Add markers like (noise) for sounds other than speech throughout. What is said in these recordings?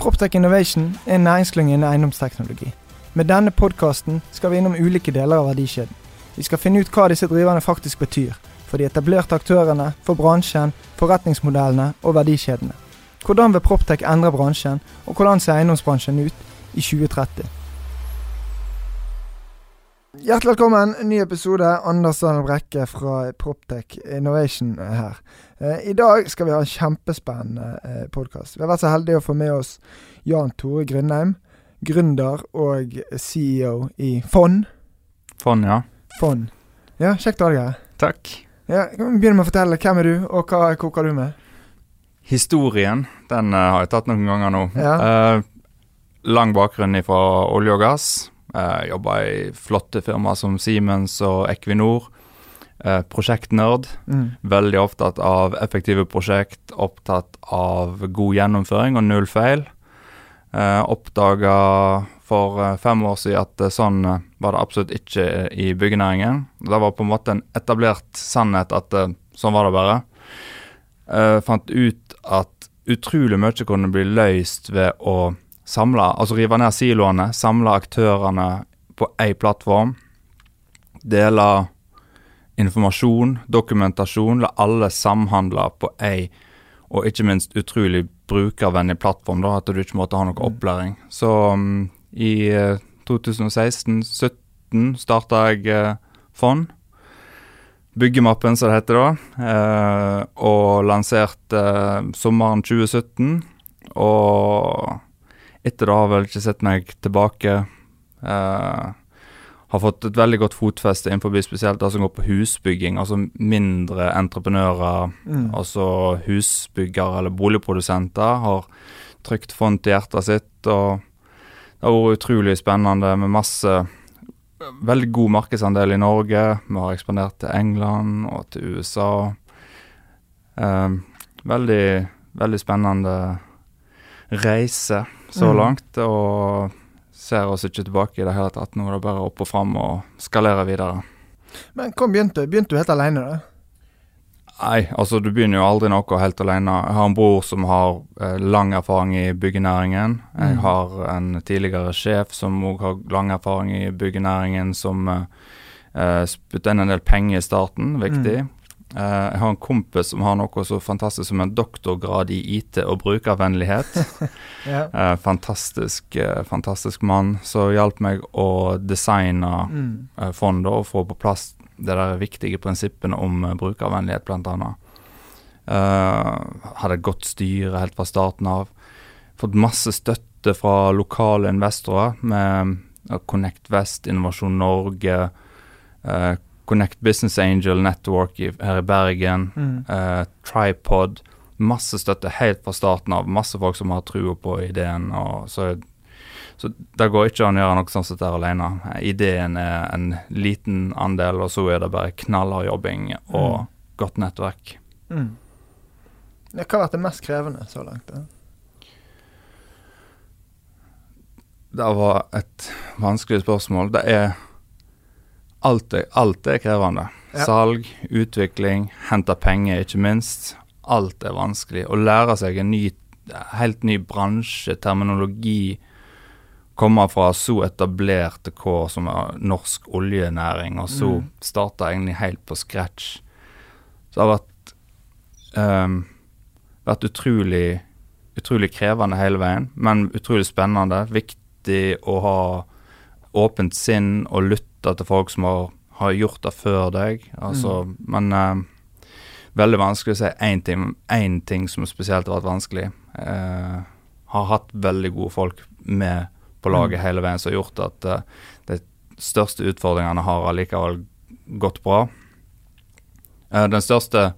Proptech Innovation er en næringsklynge innen eiendomsteknologi. Med denne podkasten skal vi innom ulike deler av verdikjeden. Vi skal finne ut hva disse driverne faktisk betyr. For de etablerte aktørene, for bransjen, forretningsmodellene og verdikjedene. Hvordan vil Proptech endre bransjen, og hvordan ser eiendomsbransjen ut i 2030? Hjertelig velkommen, ny episode. Anders Daniel Brekke fra Proptech Innovation her. Eh, I dag skal vi ha en kjempespennende eh, podkast. Vi har vært så heldige å få med oss Jan Tore Grindheim. Gründer og CEO i Fond. Fond, ja. Fond. Ja, kjekt å ha deg her. Takk. Ja, kan vi begynne med å fortelle hvem er du, og hva koker du med? Historien, den uh, har jeg tatt noen ganger nå. Ja. Uh, lang bakgrunn fra olje og gass. Uh, Jobba i flotte firmaer som Siemens og Equinor. Eh, prosjektnerd. Mm. Veldig opptatt av effektive prosjekt, opptatt av god gjennomføring og null feil. Eh, Oppdaga for eh, fem år siden at eh, sånn eh, var det absolutt ikke i byggenæringen. Det var på en måte en etablert sannhet at sånn var det bare. Eh, fant ut at utrolig mye kunne bli løst ved å samle, altså rive ned siloene, samle aktørene på én plattform. Dele informasjon, dokumentasjon, la alle samhandle på ei, og ikke minst utrolig brukervennlig plattform, da, at du ikke måtte ha noe opplæring. Så um, i eh, 2016-2017 starta jeg eh, fond. Byggemappen, som det heter da. Eh, og lanserte eh, sommeren 2017. Og etter det har jeg vel ikke sett meg tilbake. Eh, har fått et veldig godt fotfeste innenfor spesielt det som går på husbygging. Altså mindre entreprenører, Mm. altså husbyggere eller boligprodusenter, har trykt fond til hjertet sitt. og det har vært utrolig spennende med masse Veldig god markedsandel i Norge. Vi har ekspandert til England og til USA. Eh, veldig, veldig spennende reise så Mm. langt. Og ser oss ikke tilbake i det hele tatt. Nå er det bare opp og fram og skalere videre. Men hvor begynte du? Begynte du helt alene, da? Nei, altså du begynner jo aldri noe helt alene. Jeg har en bror som har eh, lang erfaring i byggenæringen. Jeg Mm. har en tidligere sjef som òg har lang erfaring i byggenæringen, som eh, spytta inn en del penger i starten. Viktig. Eh, jeg har en kompis som har noe så fantastisk som en doktorgrad i IT og brukervennlighet. (laughs) Ja. Eh, fantastisk, eh, fantastisk mann som hjalp meg å designe Mm. eh, fondet og få på plass de der viktige prinsippene om eh, brukervennlighet, bl.a. Uh, hadde godt styre helt fra starten av. Fått masse støtte fra lokale investorer med eh, Connect Vest, Innovasjon Norge, eh, Connect Business Angel Network i, her i Bergen, Mm. eh, Tripod. Masse støtte helt fra starten av. Masse folk som har trua på ideen. Så, så det går ikke an å gjøre noe sånt dette alene. Ideen er en liten andel, og så er det bare knallhard jobbing og Mm. godt nettverk. Mm. Hva har vært det mest krevende så langt? da? Det var et vanskelig spørsmål. Det er Alt er, alt er krevende. Ja. Salg, utvikling, hente penger, ikke minst. Alt er vanskelig. Å lære seg en ny, helt ny bransje, terminologi, komme fra så etablerte kår som er norsk oljenæring, og så Mm. starte egentlig helt på scratch. Så det har vært um, vært utrolig utrolig krevende hele veien, men utrolig spennende. Viktig å ha åpent sinn og lytte til folk som har, har gjort det før deg. Altså, Men eh, veldig vanskelig å si én ting, én ting som spesielt har vært vanskelig. Eh, har hatt veldig gode folk med på laget Mm. hele veien som har gjort at eh, de største utfordringene har allikevel gått bra. Eh, den største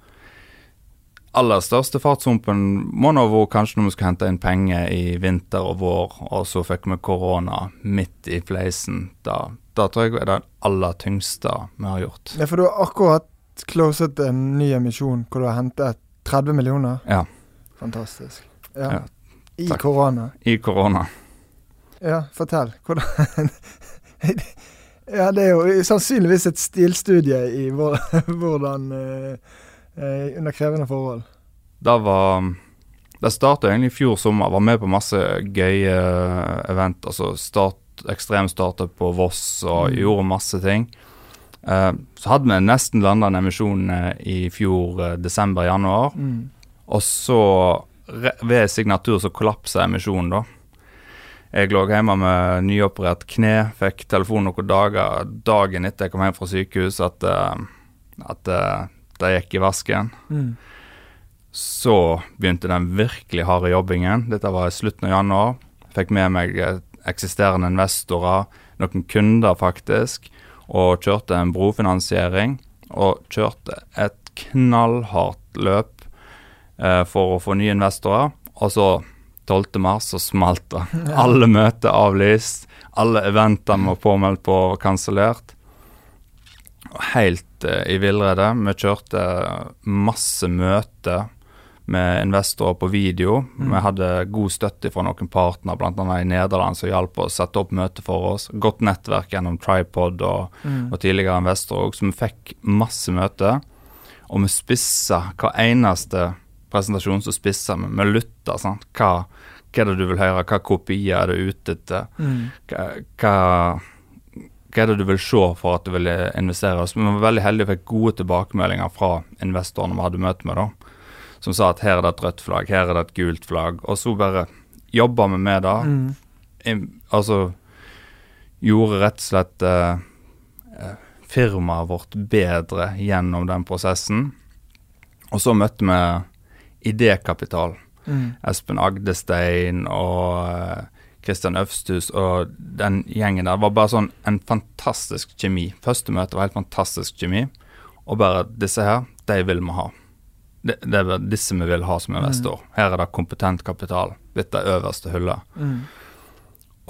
aller største fartshumpen må nå være kanskje når vi skulle hente inn penger i vinter og vår, og så fikk vi korona midt i fleisen. Da, da tror jeg det er den aller tyngste vi har gjort. Ja, For du har akkurat closet en ny emisjon hvor du har hentet 30 millioner? Ja. Fantastisk. Ja. Ja, I korona. I korona. Ja, fortell. Hvordan (laughs) Ja, det er jo sannsynligvis et stilstudie i (laughs) hvordan eh, Under krevende forhold. Det var Det starta egentlig i fjor sommer. Var med på masse gøye event. Altså start, ekstremstarter på Voss og Mm. gjorde masse ting. Eh, så hadde vi nesten landa en emisjon eh, i fjor eh, desember-januar. Mm. Og så, ved signatur, så kollapsa emisjonen, da. Jeg lå hjemme med nyoperert kne, fikk telefon noen dager dagen etter jeg kom hjem fra sykehus at, eh, at eh, gikk i vasken. Mm. Så begynte den virkelig harde jobbingen. Dette var i slutten av januar. Fikk med meg eh, eksisterende investorer, noen kunder faktisk, og kjørte en brofinansiering. Og kjørte et knallhardt løp eh, for å få nye investorer. Og så 12. mars så smalt det. (laughs) Alle møter avlyst. Alle eventene var påmeldt på og kansellert. Helt i villrede. Vi kjørte masse møter med investorer på video. Mm. Vi hadde god støtte fra noen partner, bl.a. i Nederland, som hjalp å sette opp møte for oss. Godt nettverk gjennom Tripod og, Mm. og tidligere investorer òg, så vi fikk masse møter. Og vi spissa hver eneste presentasjon, så spissa vi. Vi lytta. sant? Hva, hva er det du vil høre? Hva kopier er du ute etter? Mm. hva, hva, hva er det du vil se for at du vil investere? Så vi var veldig heldige og fikk gode tilbakemeldinger fra investorene vi hadde møte med, da. Som sa at her er det et rødt flagg, her er det et gult flagg. Og så bare jobba vi med det. Mm. Altså gjorde rett og slett eh, eh, firmaet vårt bedre gjennom den prosessen. Og så møtte vi idékapital. Mm. Espen Agdestein og eh, Christian Øvsthus og den gjengen der. Var bare sånn en fantastisk kjemi. Første møte var helt fantastisk kjemi. Og bare disse her, de vil vi ha. Det, det er disse vi vil ha som investor. Her er det kompetent kapital. Dette er øverste hullet. Mm.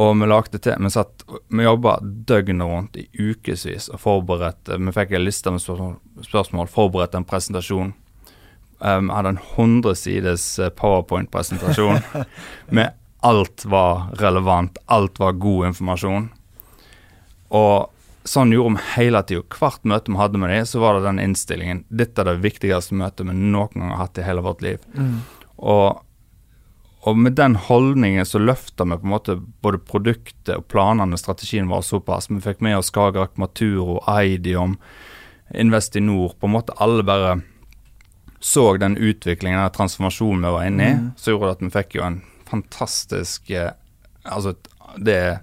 Og vi lagde til Vi satt Vi jobba døgnet rundt i ukevis og forberedte Vi fikk en liste med spørsmål, spørsmål forberedte en presentasjon. Um, hadde en 100 sides eh, powerpoint-presentasjon (laughs) med alt var relevant, alt var god informasjon. Og sånn gjorde vi hele tida. Hvert møte vi hadde med dem, så var det den innstillingen. Dette er det viktigste møtet vi noen gang har hatt i hele vårt liv. Mm. Og, og med den holdningen så løfta vi på en måte både produktet og planene, strategien vår såpass. Vi fikk med oss Skagerrak Maturo, Eidium, Investinor. På en måte alle bare så den utviklingen, den transformasjonen vi var inne i. Mm. Så gjorde det at vi fikk jo en fantastisk Altså, det er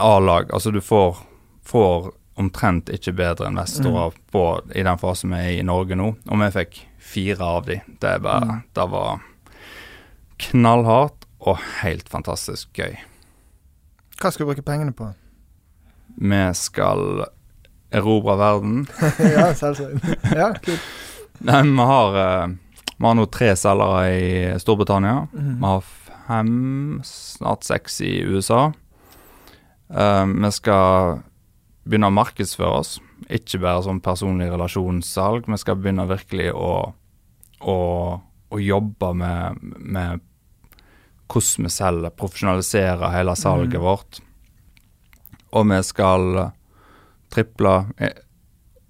A-lag. Altså, du får, får omtrent ikke bedre investorer på, i den fasen vi er i Norge nå. Og vi fikk fire av de. Det, bare, Mm. det var knallhardt og helt fantastisk gøy. Hva skal du bruke pengene på? Vi skal erobre verden. (laughs) ja, selvsagt. Ja, kult. Nei, vi har, eh, vi har nå tre selgere i Storbritannia. Mm. Vi har fem, snart seks i USA. Eh, vi skal begynne å markedsføre oss, ikke bare som personlig relasjonssalg. Vi skal begynne virkelig å, å, å jobbe med, med hvordan vi selger, profesjonalisere hele salget mm. vårt. Og vi skal triple eh,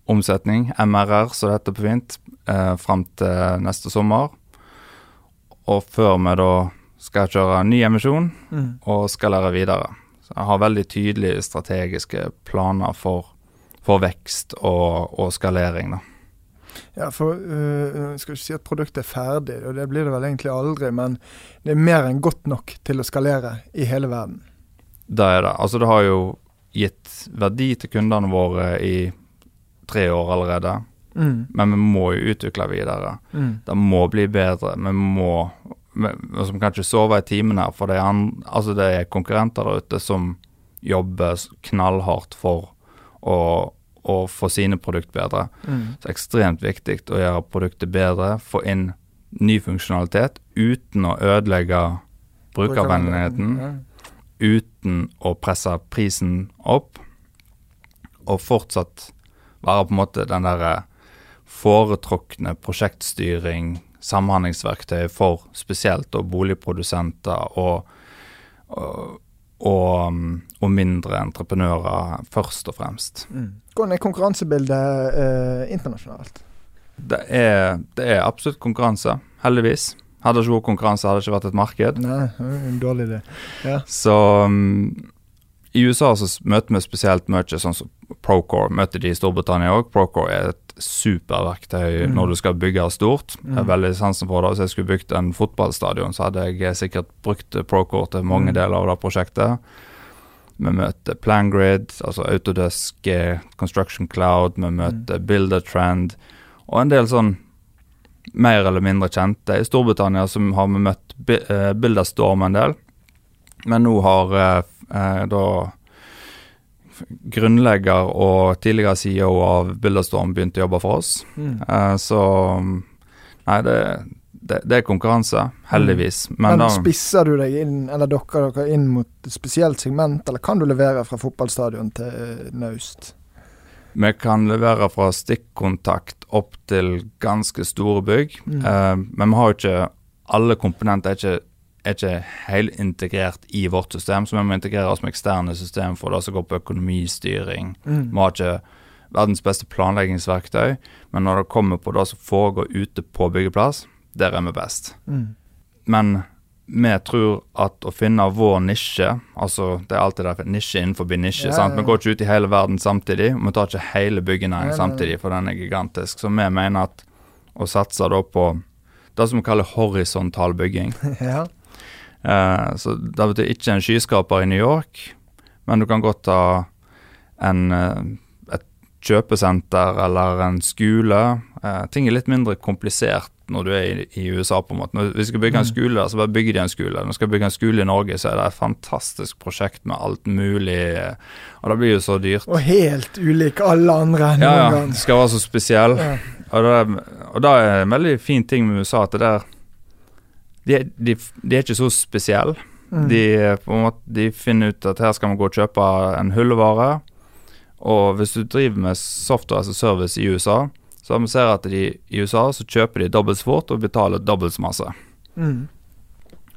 omsetning, MRR, så det heter på fint, eh, fram til neste sommer. Og før vi da skal kjøre ny emisjon Mm. og skalere videre. Så jeg har veldig tydelige strategiske planer for, for vekst og, og skalering. da. Ja, for uh, jeg skal ikke si at produktet er ferdig, og det blir det vel egentlig aldri, men det er mer enn godt nok til å skalere i hele verden. Det er det. Altså det har jo gitt verdi til kundene våre i tre år allerede, Mm. men vi må jo utvikle videre. Mm. Det må bli bedre. Vi må vi, vi kan ikke sove i timen her, for det er, an, altså, det er konkurrenter der ute som jobber knallhardt for å, å få sine produkt bedre. Mm. Så ekstremt viktig å gjøre produktet bedre, få inn ny funksjonalitet uten å ødelegge brukervennligheten, Ja. uten å presse prisen opp, og fortsatt være på en måte den derre foretrukne prosjektstyring, samhandlingsverktøy for spesielt og boligprodusenter og, og, og, um, og mindre entreprenører, først og fremst. Mm. Hvordan er konkurransebildet eh, internasjonalt? Det er, det er absolutt konkurranse, heldigvis. Hadde det ikke vært konkurranse, hadde det ikke vært et marked. Nei, en dårlig idé. Ja. Så um, i USA så møter vi spesielt mye sånn som Procore. Møter de i Storbritannia òg. Procore er et superverktøy Mm. når du skal bygge stort. Jeg Mm. er veldig sansen for det. Hvis jeg skulle bygd en fotballstadion, så hadde jeg sikkert brukt Procore til mange Mm. deler av det prosjektet. Vi møter PlanGrid, altså Autodesk, eh, Construction Cloud, vi møter mm. Trend og en del sånn mer eller mindre kjente. I Storbritannia som har vi møtt Bilderstorm eh, en del, men nå har eh, eh, da grunnlegger og tidligere CEO av Bilderstorm begynte å jobbe for oss. Mm. Uh, så Nei, det, det, det er konkurranse, heldigvis. Men Men da spisser du deg inn, eller dokker dere inn mot et spesielt segment, eller kan du levere fra fotballstadion til eh, naust? vi kan levere fra stikkontakt opp til ganske store bygg. Mm. uh, men vi har jo ikke Alle komponenter er ikke, er ikke helt integrert i vårt system, så vi må integrere oss med eksterne system for det som går på økonomistyring. Mm. Vi har ikke verdens beste planleggingsverktøy, men når det kommer på det som foregår ute på byggeplass, der er vi best. Mm. Men vi tror at å finne vår nisje, altså det er alltid derfor nisje innenfor nisje, Ja, sant? ja. vi går ikke ut i hele verden samtidig, og vi tar ikke hele byggenæringen samtidig, for den er gigantisk. Så vi mener at å satse da på det som vi kaller horisontal bygging, (laughs) ja. Eh, så det betyr ikke en skyskraper i New York, men du kan godt ha en, eh, et kjøpesenter eller en skole. Eh, ting er litt mindre komplisert når du er i, USA, på en måte. Når vi skal bygge en Mm. skole, så bare bygger de en skole. Når vi skal bygge en skole i Norge, så er det et fantastisk prosjekt med alt mulig, og det blir jo så dyrt. Og helt ulik alle andre noen Ja, ja. skal være så spesiell. Ja. Og det, og det er en veldig fin ting med USA, at det der De, de, de er ikke så spesielle. Mm. De, måte, de finner ut at her skal man gå og kjøpe en hullvare, Og hvis du driver med software a service i USA, så vi ser at de i USA så kjøper de dobbelt så fort og betaler dobbelt så masse. Mm.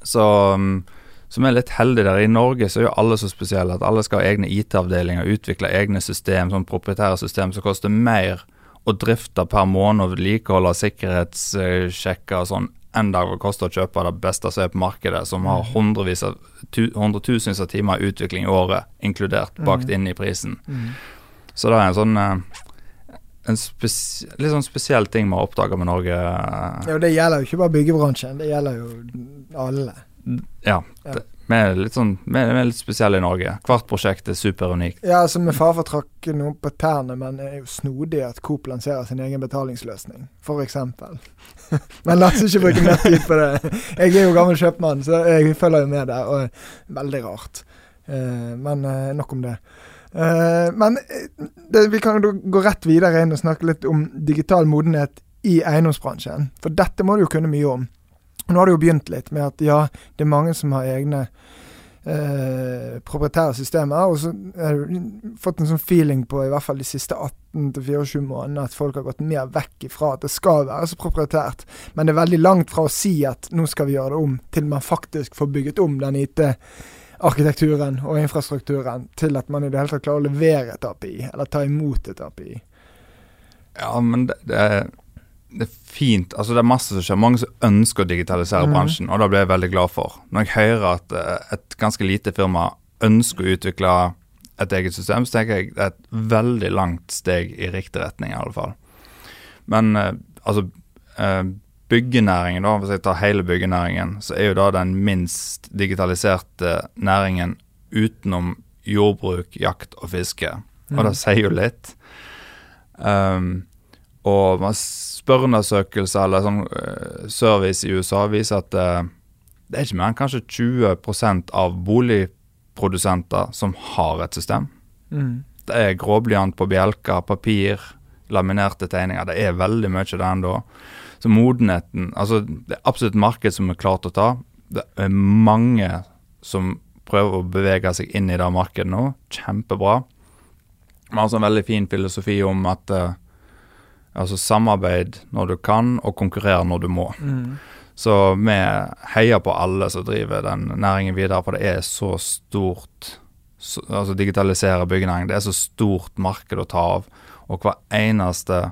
Så um, som er litt heldig der. I Norge så er jo alle så spesielle at alle skal ha egne IT-avdelinger, utvikle egne system, sånn proprietære system som koster mer å drifte per måned og vedlikeholde sikkerhetssjekker og sånn enn det koste å kjøpe det beste som er på markedet, som har hundrevis av tu, hundretusenvis av timer utvikling i året, inkludert bakt Mm. inn i prisen. Mm. Så det er en sånn eh, en spes, litt sånn spesiell ting vi har oppdaga med Norge. Ja, det gjelder jo ikke bare byggebransjen, det gjelder jo alle. Ja. Ja. det- Vi er litt sånn litt spesielle i Norge. Hvert prosjekt er superunikt. Ja, altså Med fare for å noen på tærne, men det er jo snodig at Coop lanserer sin egen betalingsløsning, f.eks. (laughs) men la oss ikke bruke mer tid på det. Jeg er jo gammel kjøpmann, så jeg følger jo med der. Og veldig rart. Eh, men eh, nok om det. Eh, men det, vi kan jo gå rett videre inn og snakke litt om digital modenhet i eiendomsbransjen. For dette må du jo kunne mye om. Nå har det jo begynt litt med at ja, det er mange som har egne eh, proprietære systemer. Og så har du fått en sånn feeling på i hvert fall de siste 18-24 månedene at folk har gått mer vekk ifra at det skal være så proprietært. Men det er veldig langt fra å si at nå skal vi gjøre det om, til man faktisk får bygget om den IT-arkitekturen og infrastrukturen til at man i det hele tatt klarer å levere et API, eller ta imot et API. Ja, men det, det, det er fint. Altså, det er masse som skjer. Mange som ønsker å digitalisere mm. bransjen, og det blir jeg veldig glad for. Når jeg hører at eh, et ganske lite firma ønsker å utvikle et eget system, så tenker jeg det er et veldig langt steg i riktig retning, i alle fall. Men eh, altså eh, Byggenæringen, da, hvis jeg tar hele byggenæringen, så er jo da den minst digitaliserte næringen utenom jordbruk, jakt og fiske. Og det sier jo litt. Um, og man spørreundersøkelser eller sånn eh, service i USA viser at eh, det er ikke mer enn kanskje 20% av boligprodusenter som har et system. Mm. Det er gråblyant på bjelker, papir, laminerte tegninger. Det er veldig mye det ennå. Så modenheten Altså, det er absolutt marked som er klart å ta. Det er mange som prøver å bevege seg inn i det markedet nå. Kjempebra. Vi har en veldig fin filosofi om at uh, altså samarbeid når du kan, og konkurrere når du må. Mm. Så vi heier på alle som driver den næringen videre, for det er så stort så, Altså digitalisere byggenæringen, det er så stort marked å ta av. Og hver eneste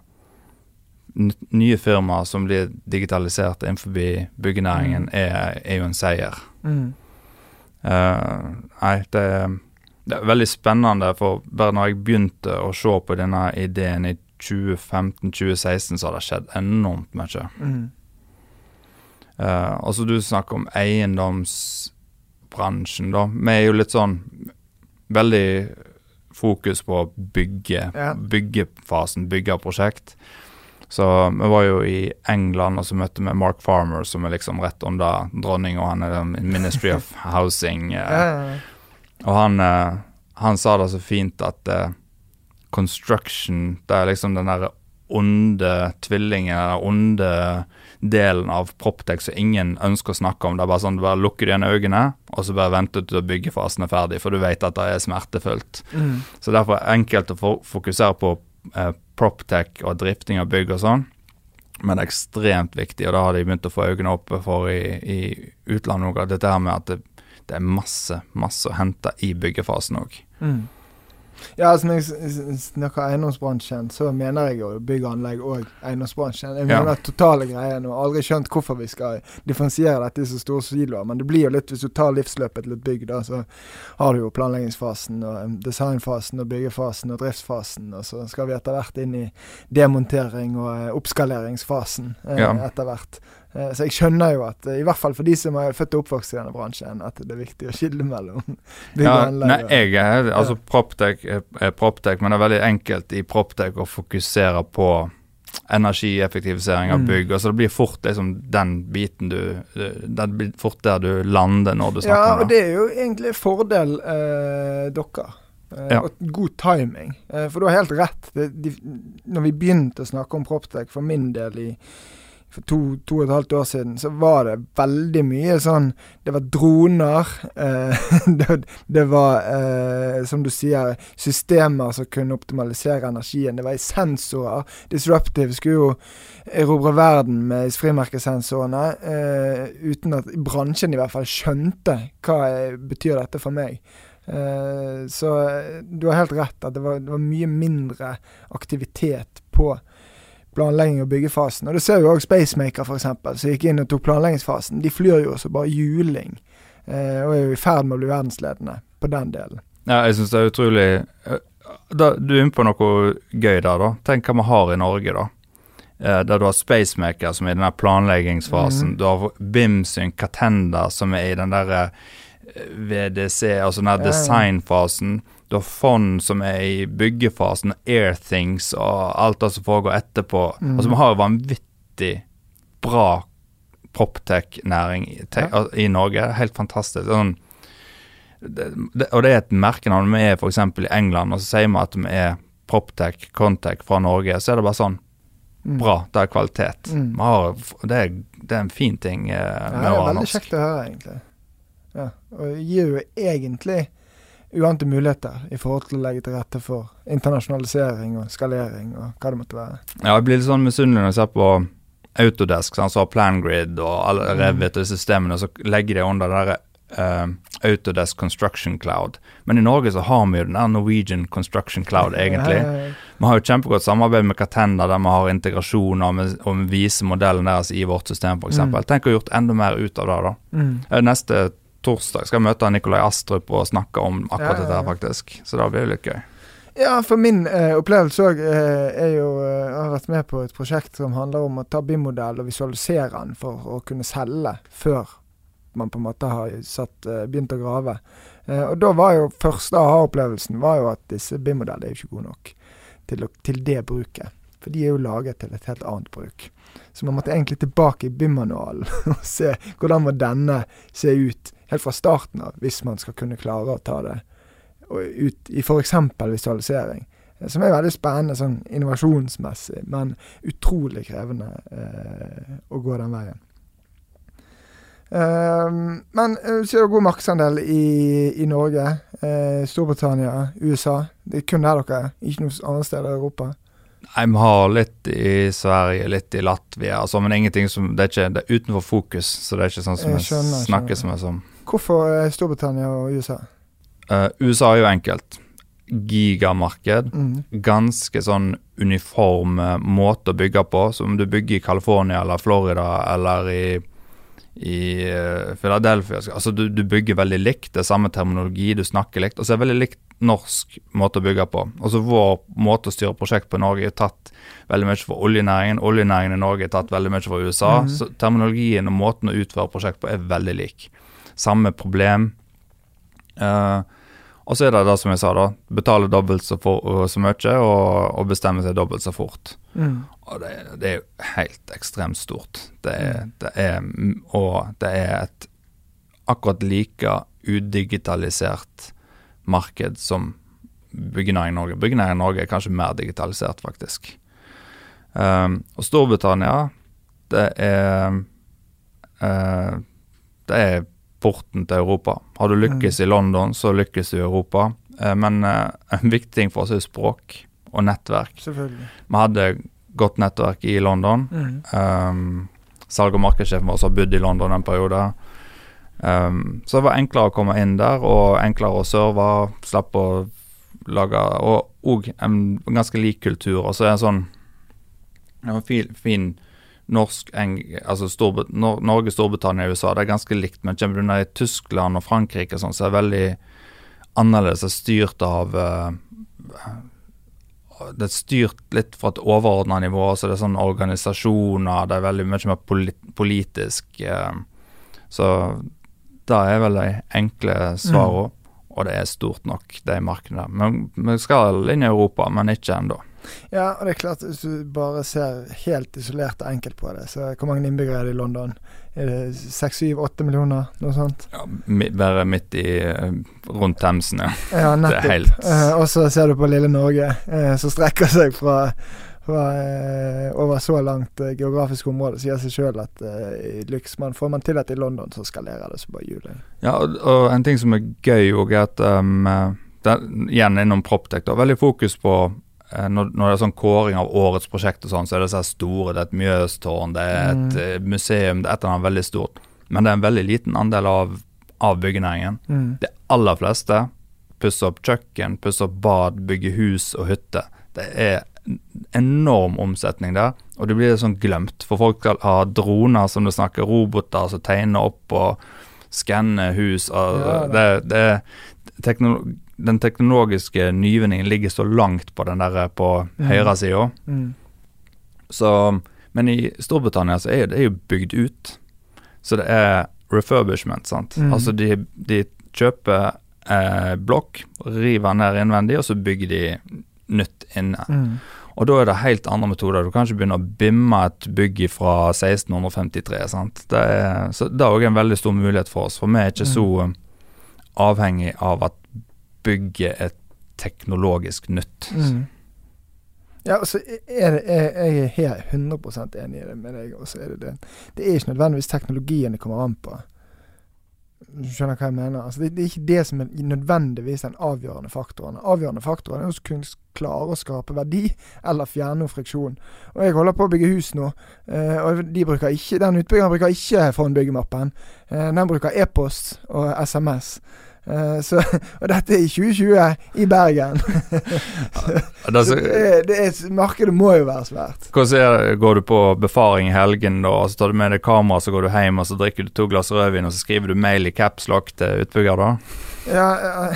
nye firma som blir digitalisert innenfor byggenæringen, mm. er, er, jo en seier. Mm. Uh, nei, det, det, er veldig spennende, for bare når jeg begynte å se på denne ideen i 2015-2016, så har det skjedd enormt mye. Mm. Uh, altså Du snakker om eiendomsbransjen, da. Vi er jo litt sånn veldig fokus på å bygge, ja. byggefasen, bygge prosjekt. Så vi var jo i England og så møtte vi Mark Farmer, som er liksom rett under dronning, og han er Ministry of (laughs) Housing. Uh, ja, og han, uh, han, sa det så fint at construction, det er liksom den derre onde tvillingen, den onde delen av Proptech som ingen ønsker å snakke om. Det er bare sånn, du bare lukker igjen øynene, og så bare venter du til byggefasen er ferdig, for du vet at det er smertefullt. Mm. Så derfor er det enkelt å fokusere på eh, Proptech og drifting av bygg og sånn, men det er ekstremt viktig, og da har de begynt å få øynene oppe for i, i utlandet òg, dette her med at det, det, er masse, masse å hente i byggefasen òg. Mm. Ja, altså Når jeg snakker eiendomsbransjen, så mener jeg jo bygg og anlegg og eiendomsbransjen. Jeg mener ja. totale greien og aldri skjønt hvorfor vi skal differensiere dette i så store siloer. Men det blir jo litt, hvis du tar livsløpet til et bygg, da, så har du jo planleggingsfasen og designfasen og byggefasen og driftsfasen. Og så skal vi etter hvert inn i demontering og eh, oppskaleringsfasen eh, ja. etter hvert. Eh, så jeg skjønner jo at, i hvert fall for de som er født og oppvokst i denne bransjen, at det er viktig å skille mellom bygg og anlegg. Nei, jeg er altså Proptech er Proptech, men det er veldig enkelt i Proptech å fokusere på energieffektivisering av mm. bygg. Mm. så Det blir fort liksom den biten du Det blir fort der du lander når du snakker ja, om det. Ja, og det er jo egentlig fordel eh, dere. Eh, ja. Og god timing. Eh, for du har helt rett. Det, de, når vi begynte å snakke om Proptech, for min del i for to, to og et halvt år siden, så var det veldig mye sånn Det var droner. Eh, (laughs) det, det, var, eh, som du sier, systemer som kunne optimalisere energien. Det var i sensorer. Disruptive skulle jo erobre verden med frimerkesensorene, eh, uten at bransjen i hvert fall skjønte hva betyr dette for meg. Eh, så du har helt rett at det var, det var mye mindre aktivitet på planlegging og byggefasen. Og Det ser jo òg Spacemaker, f.eks., som gikk inn og tok planleggingsfasen. De flyr jo også bare juling, eh, og er jo i ferd med å bli verdensledende på den delen. Ja, jeg syns det er utrolig eh, da, Du er inne på noe gøy der, da. Tenk hva vi har i Norge, da. Eh, der du har Spacemaker, som er i den der planleggingsfasen. Mm. Du har Bimsyn Catenda, som er i den derre eh, VDC, altså den der designfasen. Du har fond som er i byggefasen, Airthings og alt det som foregår etterpå. Mm. Altså Vi har jo vanvittig bra proptech-næring i, ja. i, Norge. Helt fantastisk. Sånn, det, det, og det er et merkenavn. Vi er f.eks. i England, og så sier vi at vi er proptech, contech fra Norge. Så er det bare sånn mm. Bra, det er kvalitet. Mm. Har, det, er, det, er, en fin ting eh, med ja, å være norsk. Det er veldig kjekt å høre, egentlig. Ja, og gir jo egentlig uante muligheter i forhold til å legge til rette for internasjonalisering og skalering og hva det måtte være. Ja, jeg blir litt sånn misunnelig når jeg ser på Autodesk, så har PlanGrid og alle mm. Revit og systemene, og så legger de under det derre uh, Autodesk Construction Cloud. Men i Norge så har vi jo den der Norwegian Construction Cloud, (laughs) egentlig. Vi har jo kjempegodt samarbeid med Catenda, der vi har integrasjoner og vi viser modellen deres i vårt system, f.eks. Mm. Tenk å ha gjort enda mer ut av det, da. Mm. Neste torsdag skal jeg møte Nikolai Astrup og snakke om akkurat ja, ja, dette her, faktisk. Så da blir det litt gøy. Ja, for min eh, opplevelse òg eh, er jo eh, Jeg har vært med på et prosjekt som handler om å ta BIM-modell og visualisere den for å kunne selge før man på en måte har satt, eh, begynt å grave. Eh, og da var jo første aha-opplevelsen var jo at disse BIM-modellene er jo ikke gode nok til, til det bruket. For de er jo laget til et helt annet bruk. Så man måtte egentlig tilbake i BIM-manualen (laughs) og se hvordan må denne se ut helt fra starten av, hvis man skal kunne klare å ta det ut i f.eks. visualisering. eh, Som er veldig spennende sånn innovasjonsmessig, men utrolig krevende eh, å gå den veien. Um, men så er det god markedsandel i, i Norge, eh, Storbritannia, USA. Det er kun der dere er, ikke noe annet sted i Europa. Nei, Vi har litt i Sverige, litt i Latvia, altså, men ingenting som Det er ikke det er utenfor fokus, så det er ikke sånn som Jeg vi snakker skjønner. som er sånn. Hvorfor er Storbritannia og USA? Uh, USA er jo enkelt. Gigamarked. Mm. Ganske sånn uniform eh, måte å bygge på. Så om du bygger i California eller Florida eller i, i eh, Philadelphia Altså du, du bygger veldig likt. Det er samme terminologi, du snakker likt. Og så er det veldig likt norsk måte å bygge på. Altså Vår måte å styre prosjekt på i Norge er tatt veldig mye fra oljenæringen. Oljenæringen i Norge er tatt veldig mye fra USA. Mm. Så terminologien og måten å utføre prosjekt på er veldig lik. Samme problem. Uh, og så er det det som jeg sa, da. Betale dobbelt så, for, så mye og, og bestemme seg dobbelt så fort. Mm. Og det, det er jo helt ekstremt stort. Det er, det er, og det er et akkurat like udigitalisert marked som byggenæringen Norge. Byggenæringen Norge er kanskje mer digitalisert, faktisk. Um, og Storbritannia, det er uh, Det er porten til Europa. Har du lykkes i London, så lykkes du i Europa. Eh, men eh, en viktig ting for oss er språk og nettverk. Selvfølgelig. Vi hadde godt nettverk i London. Mm. Um, salg- og markedssjefen vår har bodd i London en periode. Um, så det var enklere å komme inn der, og enklere å serve. Slapp å lage Og òg en ganske lik kultur. Og så er det en sånn en fin, fin norsk altså Storbe, Norge, Storbritannia og USA. Det er ganske likt, men kommer du ned i Tyskland og Frankrike, og sånt, så er det veldig annerledes. Det er styrt av eh, det er styrt litt fra et overordna nivå, så det er sånn organisasjoner, det er veldig mye mer politisk. Eh, så det er vel de enkle svarene, og det er stort nok, det markedene. Men vi skal inn i Europa, men ikke ennå. Ja, og det er klart, hvis du bare ser helt isolert og enkelt på det, så hvor mange innbyggere er det i London? Er det seks, syv, åtte millioner? Noe sånt? Ja, være midt i eh, rundt Themsen, ja. Ja, (laughs) Det er helt Eh, og så ser du på lille Norge, eh, som strekker seg fra, fra eh, over så langt eh, geografisk område. Sier seg sjøl at eh, lykkes man, får man til dette i London, så skalerer det så bare hjulet. Ja, og, og en ting som er gøy òg, er at um, den, igjen innom Proptech, da, veldig fokus på når, når det er sånn kåring av årets prosjekt og sånn, så er det så store. Det er et Mjøstårn, det er et Mm. eh, museum, det er et eller annet veldig stort. Men det er en veldig liten andel av, av byggenæringen. Mm. De aller fleste pusser opp kjøkken, pusser opp bad, bygger hus og hytte. Det er enorm omsetning der, og det blir sånn glemt. For folk skal ha droner, som du snakker, roboter som tegner opp og skanner hus. Og Ja, det, det er teknolo den teknologiske nyvinningen ligger så langt på den der på Mm. høyresida. Mm. Så, men i Storbritannia så er det er jo bygd ut. Så det er refurbishment, sant. Mm. Altså de, de kjøper eh, blokk, river ned innvendig, og så bygger de nytt inne. Mm. Og da er det helt andre metoder. Du kan ikke begynne å bimme et bygg fra 1653. sant? Det er, så det er òg en veldig stor mulighet for oss, for vi er ikke Mm. så eh, avhengig av at bygget et teknologisk nytt. Mm. Ja, og så er det, jeg, jeg er helt 100 enig i det med deg. Også er det det. Det er ikke nødvendigvis teknologien det kommer an på. Du skjønner hva jeg mener? Altså, det, det er ikke det som er nødvendigvis den avgjørende faktoren. Avgjørende faktoren er å kunne klare å skape verdi eller fjerne noe friksjon. Og jeg holder på å bygge hus nå, eh, og de bruker ikke, den utbyggeren bruker ikke fondbyggemappen. Eh, den bruker e-post og SMS. Eh, så, (laughs) og dette er i 2020 i Bergen. (laughs) Det er Så det er, det er, markedet må jo være svært. hvordan Går du på befaring i helgen, da, og så tar du med deg kamera, så går du hjem og så drikker du to glass rødvin, og så skriver du mail i capslock til utbygger, da? Ja, ja.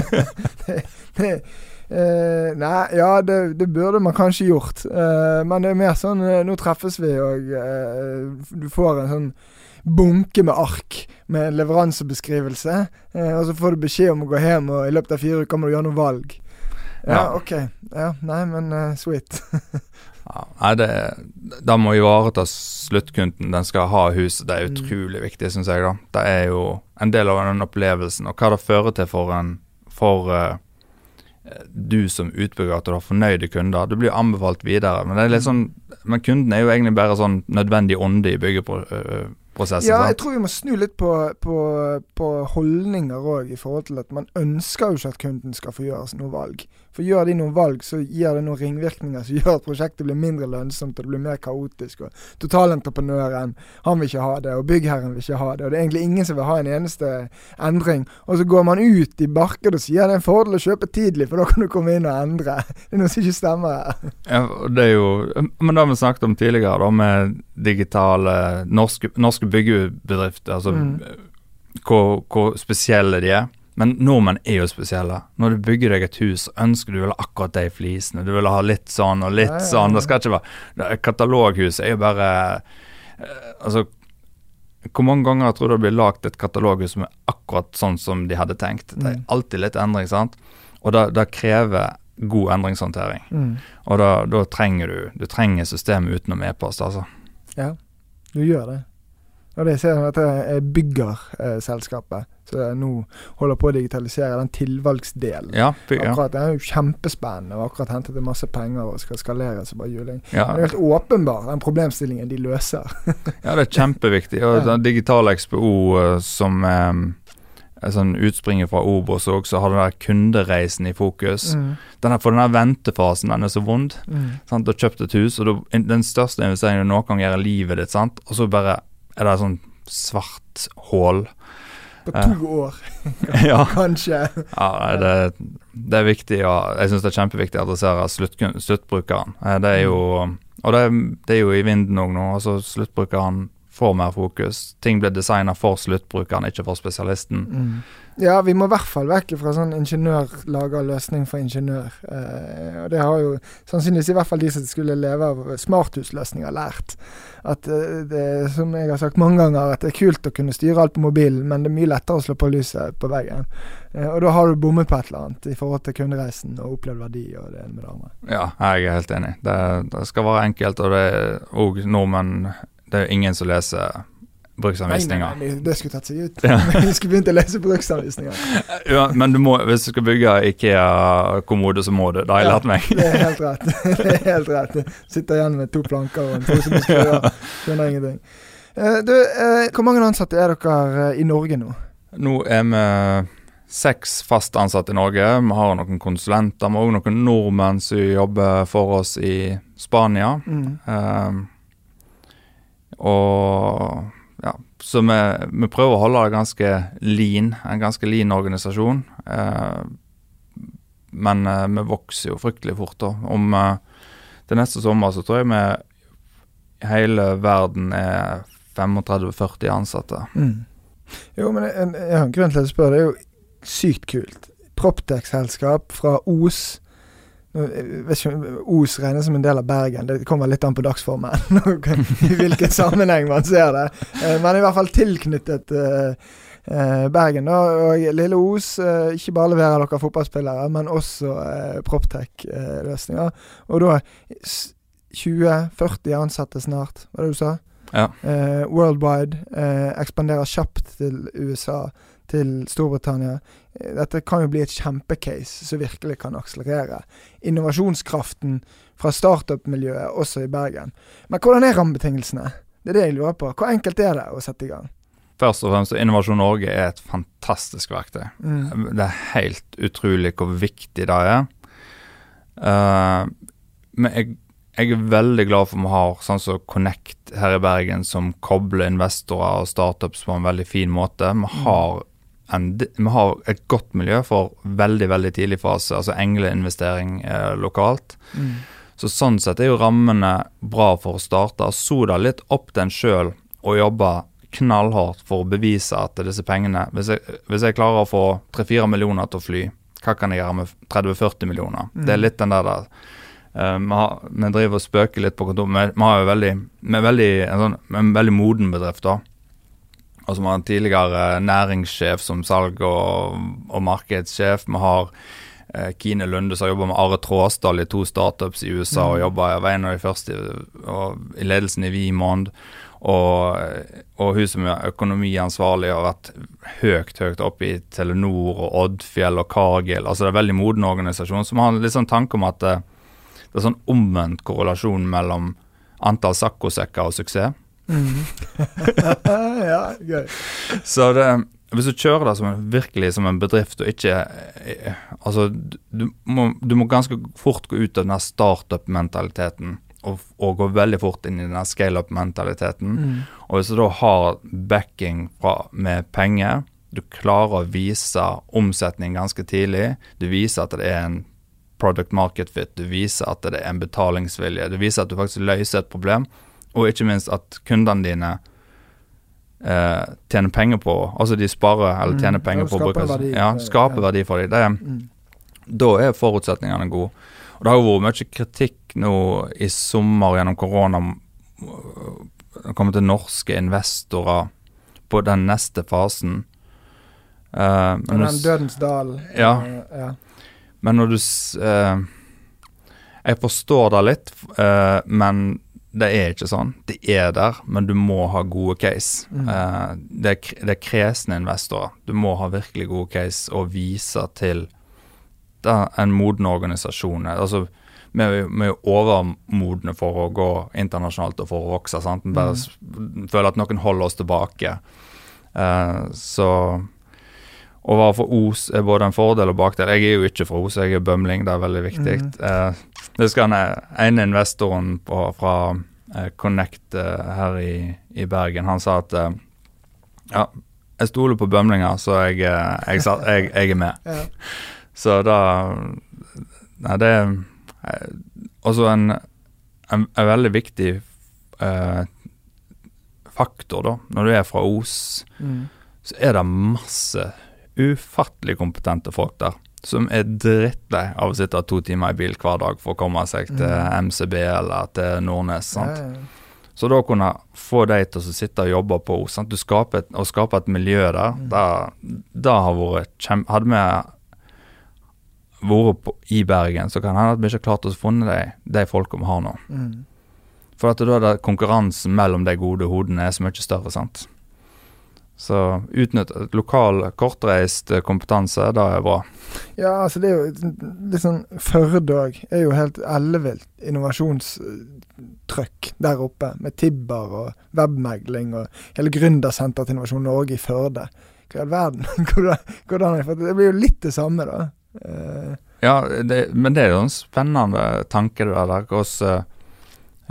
(laughs) det, det, eh, Nei, ja, det, det burde man kanskje gjort. Uh, men det er mer sånn Nå treffes vi, og uh, du får en sånn bunke med ark med leveransebeskrivelse. Eh, og så får du beskjed om å gå hjem, og i løpet av fire uker må du gjøre noe valg. Ja, Ja. OK. Ja, nei, men uh, sweet. (laughs) Ja, nei, det, det må ivareta sluttkunden. Den skal ha huset. Det er Mm. utrolig viktig, syns jeg. da. Det er jo en del av den opplevelsen. Og hva det fører til for en, for uh, du som utbygger at du har fornøyde kunder. Du blir anbefalt videre. Men, det er litt sånn, men kunden er jo egentlig bare sånn nødvendig ånde i byggeprosessen. Ja, jeg tror vi må snu litt på, på, på holdninger òg, i forhold til at man ønsker jo ikke at kunden skal få gjøre noe valg. For gjør de noen valg, så gir det noen ringvirkninger som gjør at prosjektet blir mindre lønnsomt og det blir mer kaotisk. og Totalentreprenøren han vil ikke ha det, og byggherren vil ikke ha det. og Det er egentlig ingen som vil ha en eneste endring. Og så går man ut i markedet og sier det er en fordel å kjøpe tidlig, for da kan du komme inn og endre. (laughs) Det er noe som ikke stemmer her. Ja, det er jo, Men det har vi snakket om tidligere, da, med digitale norske, norske byggebedrifter. altså mm. hvor, hvor spesielle de er. Men nordmenn er jo spesielle. Når du bygger deg et hus, ønsker du vel akkurat de flisene. Du vil ha litt sånn og litt ja. sånn. Det skal ikke være Kataloghus er jo bare eh, Altså, hvor mange ganger tror du det blir lagd et kataloghus som er akkurat sånn som de hadde tenkt? Det er mm. alltid litt endring, sant? Og det, krever god endringshåndtering. Mm. Og da, da, trenger du Du trenger systemet utenom e-post, altså. Ja, du gjør det. Og de ser at jeg bygger. Eh, så jeg nå holder på å digitalisere den tilvalgsdelen. Ja, ja. Akkurat, Det er jo kjempespennende. Og akkurat hentet inn masse penger og skal skalere så bare juling. Ja. Det er helt åpenbar, den problemstillingen de løser. (laughs) ja, det er kjempeviktig. Og den digitale XPO eh, som um sånn utspringer fra Obos og så har den der kundereisen i fokus. Mm. Denne, for den der ventefasen, den er så vond. Mm. Du har kjøpt et hus, og du, den største investeringen du noen gang gjør i livet ditt, sant? og så bare er det sånn svart hull på to ja. år, (laughs) ja. kanskje. ja, det, det, er viktig, og jeg syns det er kjempeviktig å adressere slutt, sluttbrukeren. Eh, det er jo, og det, det er jo i vinden òg nå. altså Sluttbrukeren får mer fokus. Ting blir designa for sluttbrukeren, ikke for spesialisten. Mm. Ja, vi må i hvert fall vekk fra sånn ingeniør lager løsning for ingeniør. Eh, og Det har jo sannsynligvis i hvert fall de som skulle leve av smarthusløsninger, lært. At eh, det, som jeg har sagt mange ganger, at det er kult å kunne styre alt på mobilen, men det er mye lettere å slå på lyset på veggen. Eh, og da har du bommet på et eller annet i forhold til kundereisen og opplevd verdi og det ene med det andre. Ja, jeg er helt enig. Det, det skal være enkelt, og det er òg nordmenn det er ingen som leser bruksanvisninger. Nei, nei, nei, det skulle tatt seg ut. Ja. (laughs) Vi skulle begynt å lese bruksanvisninger. (laughs) Ja, men du må, hvis du skal bygge Ikea-kommode, så må du. Det har jeg ja, lært meg. det er helt rett. (laughs) Det er helt rett. Sitter igjen med to planker og en pose med skruer. Skjønner ingenting. Uh, du, uh, hvor mange ansatte er dere uh, i Norge nå? Nå er vi seks fast ansatte i Norge. Vi har noen konsulenter. Vi har òg noen nordmenn som jobber for oss i Spania. Mm. Og ja, så vi, vi, prøver å holde det ganske lean, en ganske lean organisasjon. Eh, men eh, vi vokser jo fryktelig fort. da. Om eh, til neste sommer så tror jeg vi hele verden er 35-40 ansatte. Mm. Jo, men jeg, jeg har en grunn til å spørre. Det er jo sykt kult. Proptech-selskap fra Os ikke, Os regnes som en del av Bergen. Det kommer litt an på dagsformen (laughs) i hvilken sammenheng man ser det. Eh, men i hvert fall tilknyttet Bergen. Og Lille Os ikke bare leverer dere fotballspillere, men også Proptech-løsninger. og da 20-40 ansatte snart, var det du sa? Ja. worldwide. ekspanderer kjapt til USA, til Storbritannia. Dette kan jo bli et kjempecase som virkelig kan akselerere innovasjonskraften fra startup-miljøet også i Bergen. Men hvordan er rammebetingelsene? Det er det jeg lurer på. Hvor enkelt er det å sette i gang? Først og fremst, Innovasjon Norge er et fantastisk verktøy. Mm. Det er helt utrolig hvor viktig det er. Uh, men jeg, jeg, er veldig glad for at vi har sånn som Connect her i Bergen, som kobler investorer og startups på en veldig fin måte. Vi mm. har vi har et godt miljø for veldig veldig tidlig fase, altså engleinvestering eh, lokalt. Mm. Så Sånn sett er jo rammene bra for å starte. Så da litt opp den sjøl og jobbe knallhardt for å bevise at disse pengene Hvis jeg, hvis jeg klarer å få 3-4 millioner til å fly, hva kan jeg gjøre med 30-40 millioner? Mm. Det er litt den der, der. Uh, vi, har, vi, driver og spøker litt på kontoret. Vi, vi, har jo veldig, vi er veldig, en, sånn, en veldig moden bedrift. da og som har en tidligere næringssjef som salg- og, og markedssjef. Vi har eh, Kine Lunde som har jobba med Are Tråsdal i to startups i USA, mm. og jobba var en av de første og, i ledelsen i Vimond. Og, og hun som er økonomiansvarlig har vært høyt, høyt oppe i Telenor og Oddfjell og Cargill. Altså det er en veldig moden organisasjon som har litt sånn tanke om at det, det er sånn omvendt korrelasjon mellom antall saccosekker og suksess. Mm. (laughs) ja, gøy. Så det, hvis du kjører det som en, virkelig som en bedrift og ikke eh, Altså, du må, du må ganske fort gå ut av den startup-mentaliteten og, og, gå veldig fort inn i den scale-up-mentaliteten. Mm. Og hvis du da har backing fra, med penger, du klarer å vise omsetning ganske tidlig, du viser at det er en product market fit, du viser at det er en betalingsvilje, du viser at du faktisk løser et problem, og ikke minst at kundene dine eh, tjener penger på Altså de sparer eller Mm, tjener penger ja, på å bruke verdi Ja, skaper ja. verdi for dem. Mm. da er forutsetningene gode. Og Det har jo vært mye kritikk nå i sommer gjennom korona kommet kommer til norske investorer på den neste fasen. Uh, men, den Dødens dal. Ja. Uh, ja. men når du eh, Jeg forstår det litt, eh, men det er ikke sånn. Det er der, men du må ha gode case. Mm. Eh, det, er, det er kresne investorer. Du må ha virkelig gode case og vise til en moden organisasjon. Altså, vi er jo- vi er jo overmodne for å gå internasjonalt og for å vokse. sant? Vi bare Mm. føler at noen holder oss tilbake. Eh, så å være fra Os er både en fordel og bakdel. Jeg er jo ikke fra Os, jeg er bømling, det er veldig viktig. Mm. Eh, det skal den ene investoren på, fra eh, Connect eh, her i, i Bergen, han sa at eh, ja, jeg stoler på bømlinger, så jeg, eh, jeg, jeg, jeg er med. (laughs) Ja. Så da Nei, det er eh, også en, en, en veldig viktig eh, faktor, da. Når du er fra Os, Mm. så er det masse ufattelig kompetente folk der. Som er drittlei av å sitte to timer i bil hver dag for å komme seg til Mm. MCB eller til Nordnes. sant? Så da kunne få de til å sitte og jobbe på sant? Du skape et, Å skape et miljø der, Mm. det har vært kjempe... Hadde vi vært på, i Bergen, så kan det hende at vi ikke har klart å finne de, de folka vi har nå. Mm. For at da er det konkurransen mellom de gode hodene er så mye større, sant. Så utnytte lokal, kortreist kompetanse, det er bra. Ja, altså det er jo litt sånn Førde òg er jo helt ellevilt innovasjonstrøkk der oppe. Med Tibber og webmegling og hele gründersenteret til Innovasjon Norge i Førde. Hva i all verden? Hvordan, har jeg fått det? Det blir jo litt det samme, da. Uh. Ja, det, men det er jo en spennende tanke, det der. Hvordan,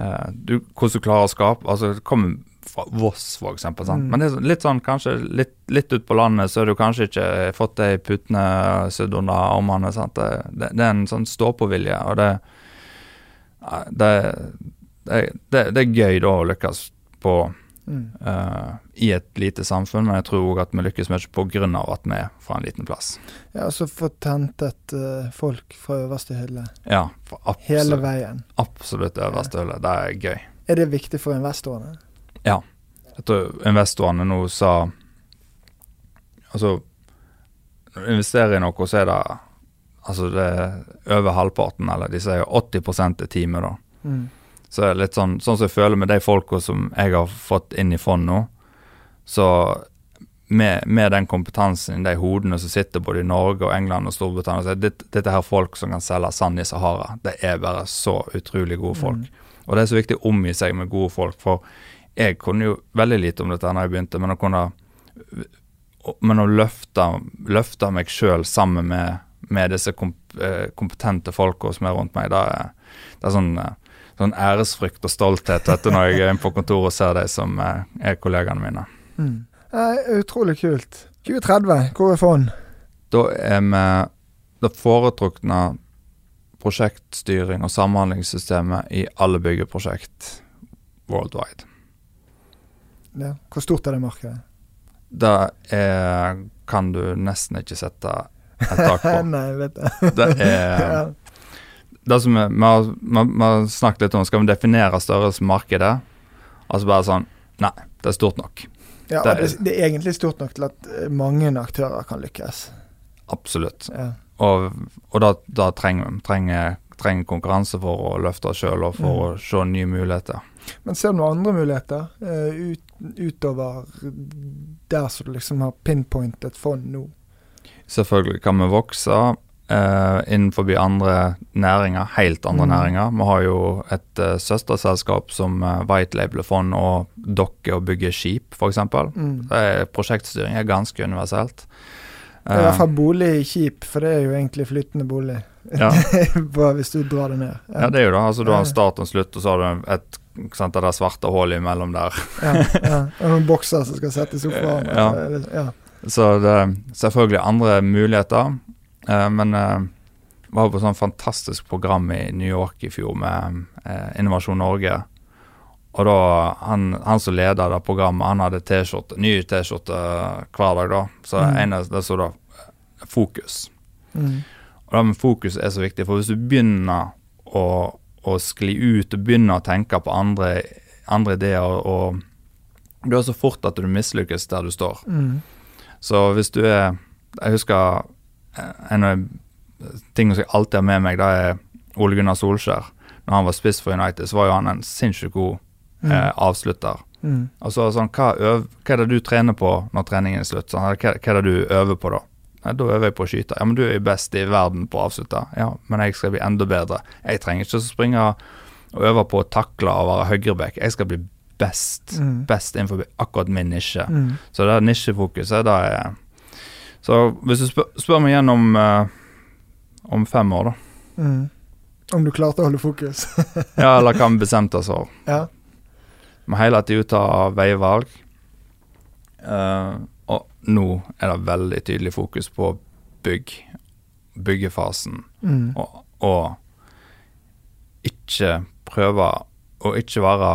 uh, du, hvordan du klarer å skape Altså, det kommer Voss, for eksempel. Sant? Mm. Men det er litt sånn kanskje litt, litt ut på landet, så har du kanskje ikke fått de putene sydd under armene. Sant? Det, det, det er en sånn stå-på-vilje, og det, ja, det, det, det, det er gøy da å lykkes på mm. Uh, i et lite samfunn, men jeg tror òg at vi lykkes mye av at vi er fra en liten plass. Ja, og så få tentet eh, folk fra øverste hylle Ja, for hele absolutt, veien. absolutt øverste hylle. Det er gøy. Er det viktig for investorene? Jeg tror investorene nå sa Altså, når du investerer i noe, så er det Altså, det er over halvparten, eller de sier 80 er teamet, da. Mm. Så det er litt sånn Sånn som jeg føler med de folka som jeg har fått inn i fond nå, så med, med den kompetansen, i de hodene som sitter både i Norge og England og Storbritannia så er det, dette her folk som kan selge sand i Sahara. Det er bare så utrolig gode folk. Mm. Og det er så viktig å omgi seg med gode folk, for jeg kunne jo veldig lite om dette da jeg begynte, men å kunne Men å løfte, løfte meg sjøl sammen med, med disse komp, eh, kompetente folka som er rundt meg, det er, det er sånn, eh, sånn æresfrykt og stolthet etter når jeg er inne på kontoret og ser de som eh, er kollegaene mine. Mm. Utrolig kult. 2030, hvor er fond? Da er vi det foretrukne prosjektstyring og samhandlingssystemet i alle byggeprosjekt worldwide. Ja. Hvor stort er det markedet? Det er, kan du nesten ikke sette et tak på. (laughs) Nei, jeg vet det. Det er (laughs) ja. det som er, vi, har, vi, vi har snakket litt om Skal vi definere størrelsen markedet? Altså bare sånn Nei, det er stort nok. Ja, Det det, er- det er egentlig stort nok til at eh, mange aktører kan lykkes. Absolutt. Ja. Og, og da, da trenger vi trenger, trenger konkurranse for å løfte oss sjøl og for Mm. å se nye muligheter. Men ser du noen andre muligheter uh, ut, utover der som du liksom har pinpointet fond nå? Selvfølgelig kan vi vokse uh, innenfor andre næringer, helt andre mm. næringer. Vi har jo et uh, søsterselskap som uh, White Label Fond og dokker og bygger skip, f.eks. Mm. Prosjektstyring er ganske universelt. Det er i hvert fall bolig kjip, for det er jo egentlig flytende bolig. Ja. (laughs) hvis du drar det ned. Ja. ja, det er jo det. Altså, du har en start og en slutt, og så har du et sant, det svarte hullet imellom der. ja, ja. Noen bokser som skal settes opp foran. Ja. Så det er selvfølgelig andre muligheter. Eh, men eh, var på sånn fantastisk program i New York i fjor med eh, Innovasjon Norge. Og da, han, han som leder det programmet, han hadde T-skjorte, ny T-skjorte hver dag, da. Så mm. ene, det sto da fokus. Mm. Og det med fokus er så viktig, for hvis du begynner å, å skli ut og begynne å tenke på andre, andre ideer, og, det du er så fort at du mislykkes der du står. Mm. Så hvis du er Jeg husker en av tingene som jeg alltid har med meg, da er Ole Gunnar Solskjær. Når han var spiss for United, så var jo han en sinnssykt god mm. eh, avslutter. Mm. Altså sånn, hva, øv, hva, er det du trener på når treningen er slutt? Sånn, hva, hva, er det du øver på da? Nei, da øver jeg på å skyte. Ja, men du er jo best i verden på å avslutte. Ja, men jeg skal bli enda bedre. Jeg trenger ikke å springe og øve på å takle og være høyreback. Jeg skal bli best. Mm. Best innenfor akkurat min nisje. Mm. Så det er nisjefokuset, det er Så hvis du spør, spør meg igjen om, uh, om fem år, da. Mm. Om du klarte å holde fokus? (laughs) ja, eller kan bestemte oss for. Ja. Må hele tiden ta veivalg. Uh, nå er det veldig tydelig fokus på bygg. Byggefasen. Mm. Og, og, ikke prøve å ikke være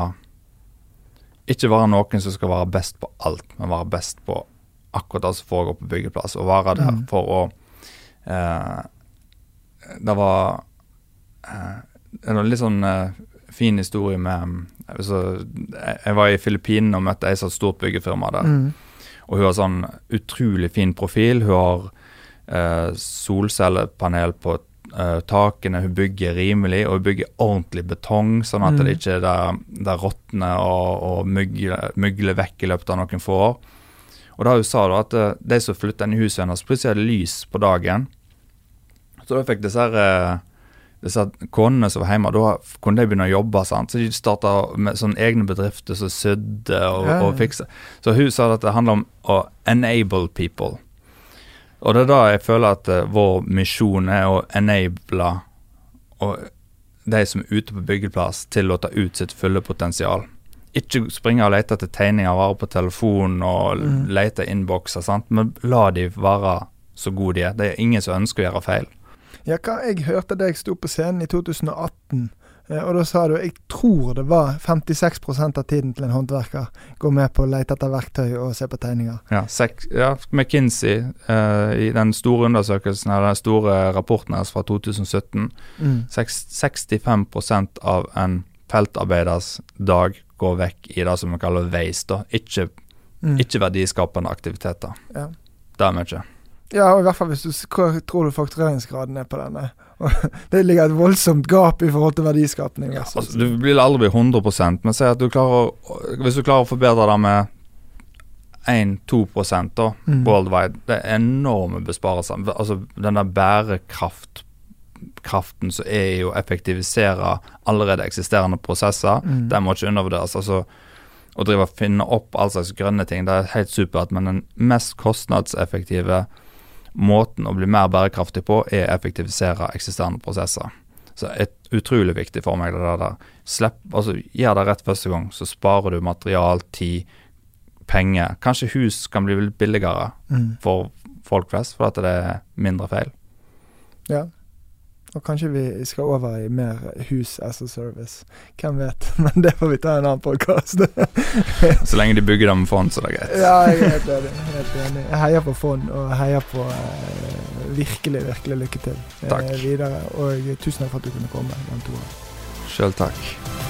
Ikke være noen som skal være best på alt, men være best på akkurat det som foregår på byggeplass. Og være der mm. for å eh, Det var er en litt sånn eh, fin historie med altså, Jeg var i Filippinene og møtte ei som stort byggefirma der. Mm. Og hun har sånn utrolig fin profil. Hun har eh, solcellepanel på eh, takene, hun bygger rimelig, og hun bygger ordentlig betong, sånn at mm. det ikke der, der råtner og, og mygler, mygler vekk i løpet av noen få år. Og da hun sa da at de som flytta inn i huset hennes, plutselig hadde lys på dagen. Så da fikk disse her disse konene som var hjemme, da kunne de begynne å jobbe. Sant? Så de starta med sånne egne bedrifter som sydde og, ja. og fiksa. Så hun sa at det handler om å enable people. Og det er da jeg føler at uh, vår misjon er å enable de som er ute på byggeplass, til å ta ut sitt fulle potensial. Ikke springe og lete etter tegninger, være på telefonen og mm. lete innbokser, sant? men la de være så gode de er. Det er ingen som ønsker å gjøre feil. Ja, hva jeg hørte deg sto på scenen i 2018, eh, og da sa du jeg tror det var 56% av tiden til en håndverker går med på å lete etter verktøy og se på tegninger. Ja, sek, ja McKinsey uh, i den store undersøkelsen eller den store rapporten hennes fra 2017, mm. 65% av en feltarbeiders dag går vekk i det som vi kaller waste, ikke, mm. ikke verdiskapende aktiviteter. Ja. Det er mye. Ja, og i hvert fall hvis du Hva tror du faktureringsgraden er på denne? (laughs) det ligger et voldsomt gap i forhold til verdiskapning. Ja, altså, du vil aldri bli 100 men si at du klarer hvis du klarer å forbedre det med 1-2 da, mm. worldwide, det er enorme besparelser. Altså den der bærekraft kraften som er i å effektivisere allerede eksisterende prosesser, mm. den må ikke undervurderes. altså å drive og finne opp all slags grønne ting, det er helt supert, men den mest kostnadseffektive måten å bli mer bærekraftig på, er å effektivisere eksisterende prosesser. Så et utrolig viktig for meg det der. Slipp, altså Gjør det rett første gang, så sparer du material, tid, penger. Kanskje hus kan bli billigere mm. for folk flest, for at det er mindre feil. Ja. Og kanskje vi skal over i mer hus as a service. Hvem vet? (laughs) Men det får vi ta en annen podkast. (laughs) så lenge de bygger dem med fond, så det er greit. ja, jeg er helt enig. Helt enig. Jeg heier på fond, og heier på uh, virkelig, virkelig lykke til. Uh, videre. Og tusen takk for at du kunne komme. Sjøl takk.